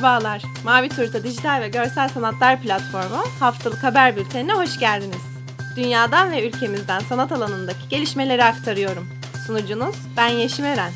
Merhabalar. Mavi Turta Dijital ve Görsel Sanatlar Platformu haftalık haber bültenine hoş geldiniz. Dünyadan ve ülkemizden sanat alanındaki gelişmeleri aktarıyorum. Sunucunuz ben Yeşim Eren.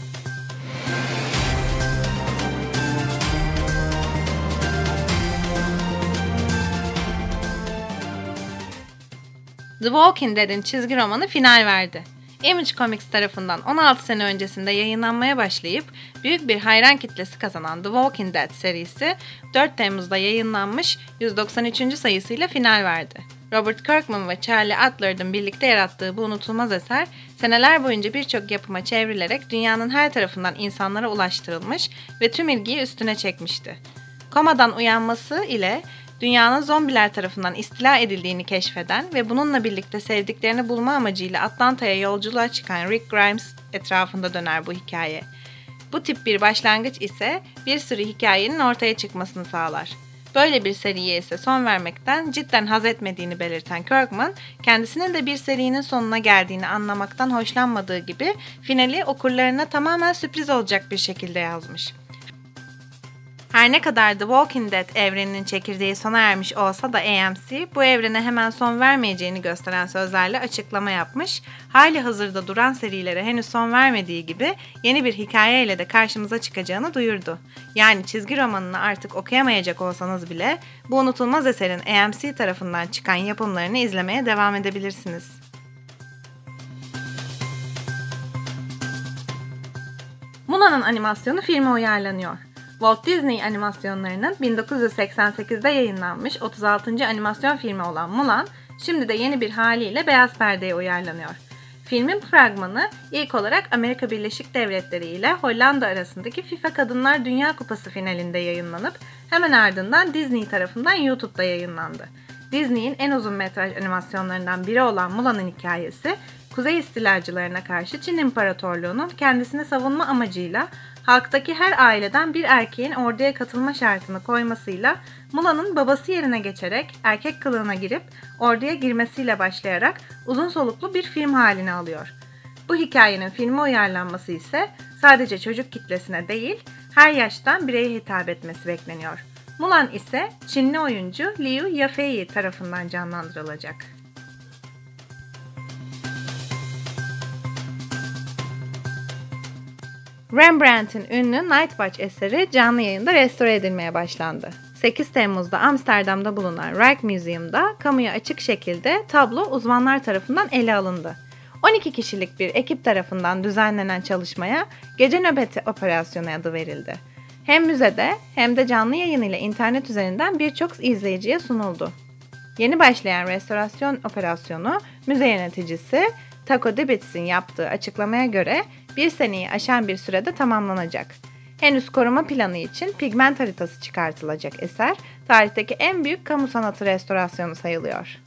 The Walking Dead'in çizgi romanı final verdi. Image Comics tarafından 16 sene öncesinde yayınlanmaya başlayıp büyük bir hayran kitlesi kazanan The Walking Dead serisi 4 Temmuz'da yayınlanmış 193. sayısıyla final verdi. Robert Kirkman ve Charlie Adler'ın birlikte yarattığı bu unutulmaz eser seneler boyunca birçok yapıma çevrilerek dünyanın her tarafından insanlara ulaştırılmış ve tüm ilgiyi üstüne çekmişti. Komadan uyanması ile dünyanın zombiler tarafından istila edildiğini keşfeden ve bununla birlikte sevdiklerini bulma amacıyla Atlanta'ya yolculuğa çıkan Rick Grimes etrafında döner bu hikaye. Bu tip bir başlangıç ise bir sürü hikayenin ortaya çıkmasını sağlar. Böyle bir seriye ise son vermekten cidden haz etmediğini belirten Kirkman, kendisinin de bir serinin sonuna geldiğini anlamaktan hoşlanmadığı gibi finali okurlarına tamamen sürpriz olacak bir şekilde yazmış. Her ne kadar The Walking Dead evreninin çekirdeği sona ermiş olsa da AMC bu evrene hemen son vermeyeceğini gösteren sözlerle açıklama yapmış. Hali hazırda duran serilere henüz son vermediği gibi yeni bir hikayeyle de karşımıza çıkacağını duyurdu. Yani çizgi romanını artık okuyamayacak olsanız bile bu unutulmaz eserin AMC tarafından çıkan yapımlarını izlemeye devam edebilirsiniz. Muna'nın animasyonu filme uyarlanıyor. Walt Disney animasyonlarının 1988'de yayınlanmış 36. animasyon filmi olan Mulan, şimdi de yeni bir haliyle beyaz perdeye uyarlanıyor. Filmin fragmanı ilk olarak Amerika Birleşik Devletleri ile Hollanda arasındaki FIFA Kadınlar Dünya Kupası finalinde yayınlanıp hemen ardından Disney tarafından YouTube'da yayınlandı. Disney'in en uzun metraj animasyonlarından biri olan Mulan'ın hikayesi, Kuzey istilacılarına karşı Çin İmparatorluğu'nun kendisini savunma amacıyla halktaki her aileden bir erkeğin orduya katılma şartını koymasıyla Mula'nın babası yerine geçerek erkek kılığına girip orduya girmesiyle başlayarak uzun soluklu bir film halini alıyor. Bu hikayenin filme uyarlanması ise sadece çocuk kitlesine değil, her yaştan bireye hitap etmesi bekleniyor. Mulan ise Çinli oyuncu Liu Yafei tarafından canlandırılacak. Rembrandt'in ünlü Nightwatch eseri canlı yayında restore edilmeye başlandı. 8 Temmuz'da Amsterdam'da bulunan Rijksmuseum'da kamuya açık şekilde tablo uzmanlar tarafından ele alındı. 12 kişilik bir ekip tarafından düzenlenen çalışmaya Gece Nöbeti Operasyonu adı verildi. Hem müzede hem de canlı yayın ile internet üzerinden birçok izleyiciye sunuldu. Yeni başlayan restorasyon operasyonu müze yöneticisi Taco Dibitz'in yaptığı açıklamaya göre bir seneyi aşan bir sürede tamamlanacak. Henüz koruma planı için pigment haritası çıkartılacak eser, tarihteki en büyük kamu sanatı restorasyonu sayılıyor.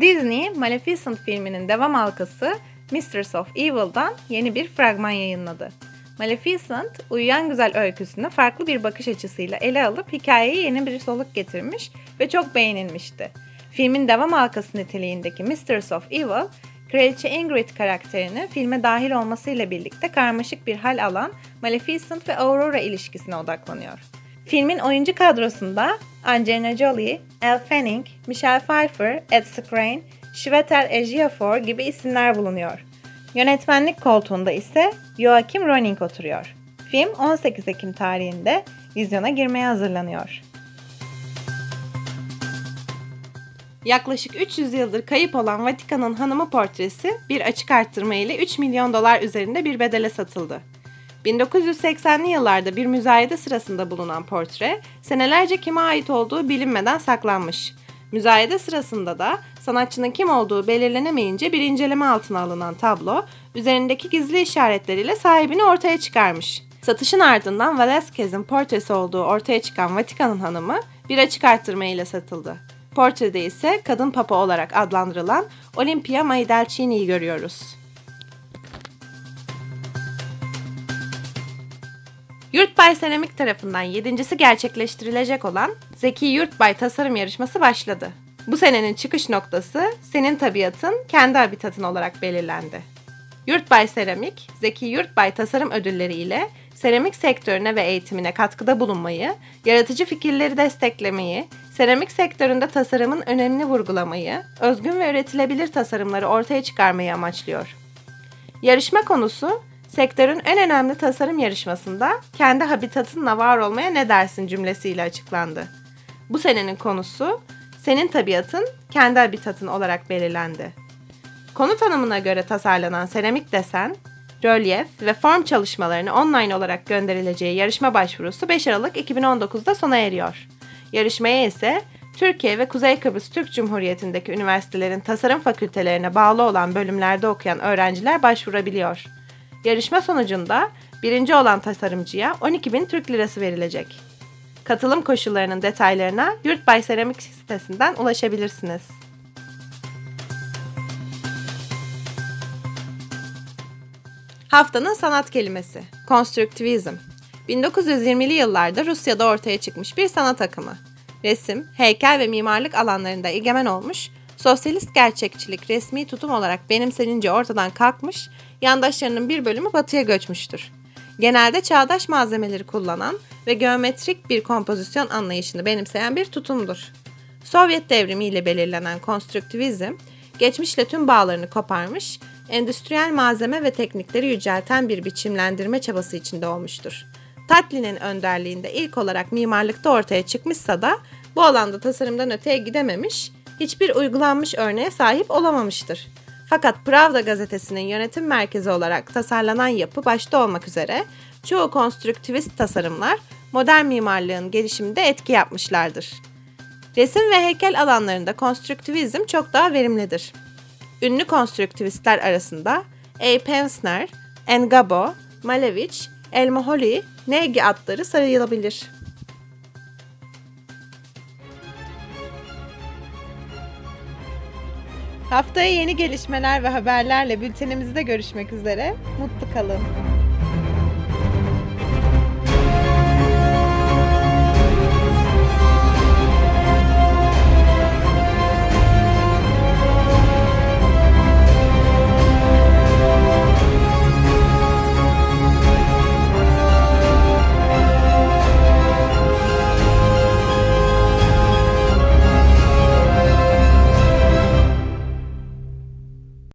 Disney, Maleficent filminin devam halkası Mistress of Evil'dan yeni bir fragman yayınladı. Maleficent, Uyuyan Güzel öyküsünü farklı bir bakış açısıyla ele alıp hikayeye yeni bir soluk getirmiş ve çok beğenilmişti. Filmin devam halkası niteliğindeki Mistress of Evil, Kraliçe Ingrid karakterinin filme dahil olmasıyla birlikte karmaşık bir hal alan Maleficent ve Aurora ilişkisine odaklanıyor. Filmin oyuncu kadrosunda Angelina Jolie, Elle Fanning, Michelle Pfeiffer, Ed Skrein, Shwetal Ejiofor gibi isimler bulunuyor. Yönetmenlik koltuğunda ise Joachim Roning oturuyor. Film 18 Ekim tarihinde vizyona girmeye hazırlanıyor. Yaklaşık 300 yıldır kayıp olan Vatikan'ın hanımı portresi bir açık arttırma ile 3 milyon dolar üzerinde bir bedele satıldı. 1980'li yıllarda bir müzayede sırasında bulunan portre, senelerce kime ait olduğu bilinmeden saklanmış. Müzayede sırasında da sanatçının kim olduğu belirlenemeyince bir inceleme altına alınan tablo, üzerindeki gizli işaretleriyle sahibini ortaya çıkarmış. Satışın ardından Velázquez'in portresi olduğu ortaya çıkan Vatikan'ın hanımı bir açık arttırma ile satıldı. Portrede ise kadın papa olarak adlandırılan Olimpia Maidelcini'yi görüyoruz. Yurtbay Seramik tarafından yedincisi gerçekleştirilecek olan Zeki Yurtbay Tasarım Yarışması başladı. Bu senenin çıkış noktası senin tabiatın kendi habitatın olarak belirlendi. Yurtbay Seramik, Zeki Yurtbay Tasarım Ödülleri ile seramik sektörüne ve eğitimine katkıda bulunmayı, yaratıcı fikirleri desteklemeyi, seramik sektöründe tasarımın önemini vurgulamayı, özgün ve üretilebilir tasarımları ortaya çıkarmayı amaçlıyor. Yarışma konusu, sektörün en önemli tasarım yarışmasında kendi habitatınla var olmaya ne dersin cümlesiyle açıklandı. Bu senenin konusu, senin tabiatın kendi habitatın olarak belirlendi. Konu tanımına göre tasarlanan seramik desen, rölyef ve form çalışmalarını online olarak gönderileceği yarışma başvurusu 5 Aralık 2019'da sona eriyor. Yarışmaya ise Türkiye ve Kuzey Kıbrıs Türk Cumhuriyeti'ndeki üniversitelerin tasarım fakültelerine bağlı olan bölümlerde okuyan öğrenciler başvurabiliyor. Yarışma sonucunda birinci olan tasarımcıya 12 bin Türk lirası verilecek. Katılım koşullarının detaylarına Yurtbay Seramik sitesinden ulaşabilirsiniz. Haftanın sanat kelimesi. Konstruktivizm. 1920'li yıllarda Rusya'da ortaya çıkmış bir sanat akımı. Resim, heykel ve mimarlık alanlarında egemen olmuş, sosyalist gerçekçilik resmi tutum olarak benimsenince ortadan kalkmış, yandaşlarının bir bölümü batıya göçmüştür. Genelde çağdaş malzemeleri kullanan ve geometrik bir kompozisyon anlayışını benimseyen bir tutumdur. Sovyet devrimiyle belirlenen konstruktivizm, geçmişle tüm bağlarını koparmış, endüstriyel malzeme ve teknikleri yücelten bir biçimlendirme çabası içinde olmuştur. Tatlin'in önderliğinde ilk olarak mimarlıkta ortaya çıkmışsa da bu alanda tasarımdan öteye gidememiş, hiçbir uygulanmış örneğe sahip olamamıştır. Fakat Pravda gazetesinin yönetim merkezi olarak tasarlanan yapı başta olmak üzere çoğu konstruktivist tasarımlar modern mimarlığın gelişiminde etki yapmışlardır. Resim ve heykel alanlarında konstruktivizm çok daha verimlidir. Ünlü konstruktivistler arasında A. Pensner, Engabo, Malevich, Elmoholi, Negi adları sayılabilir. Haftaya yeni gelişmeler ve haberlerle bültenimizde görüşmek üzere. Mutlu kalın.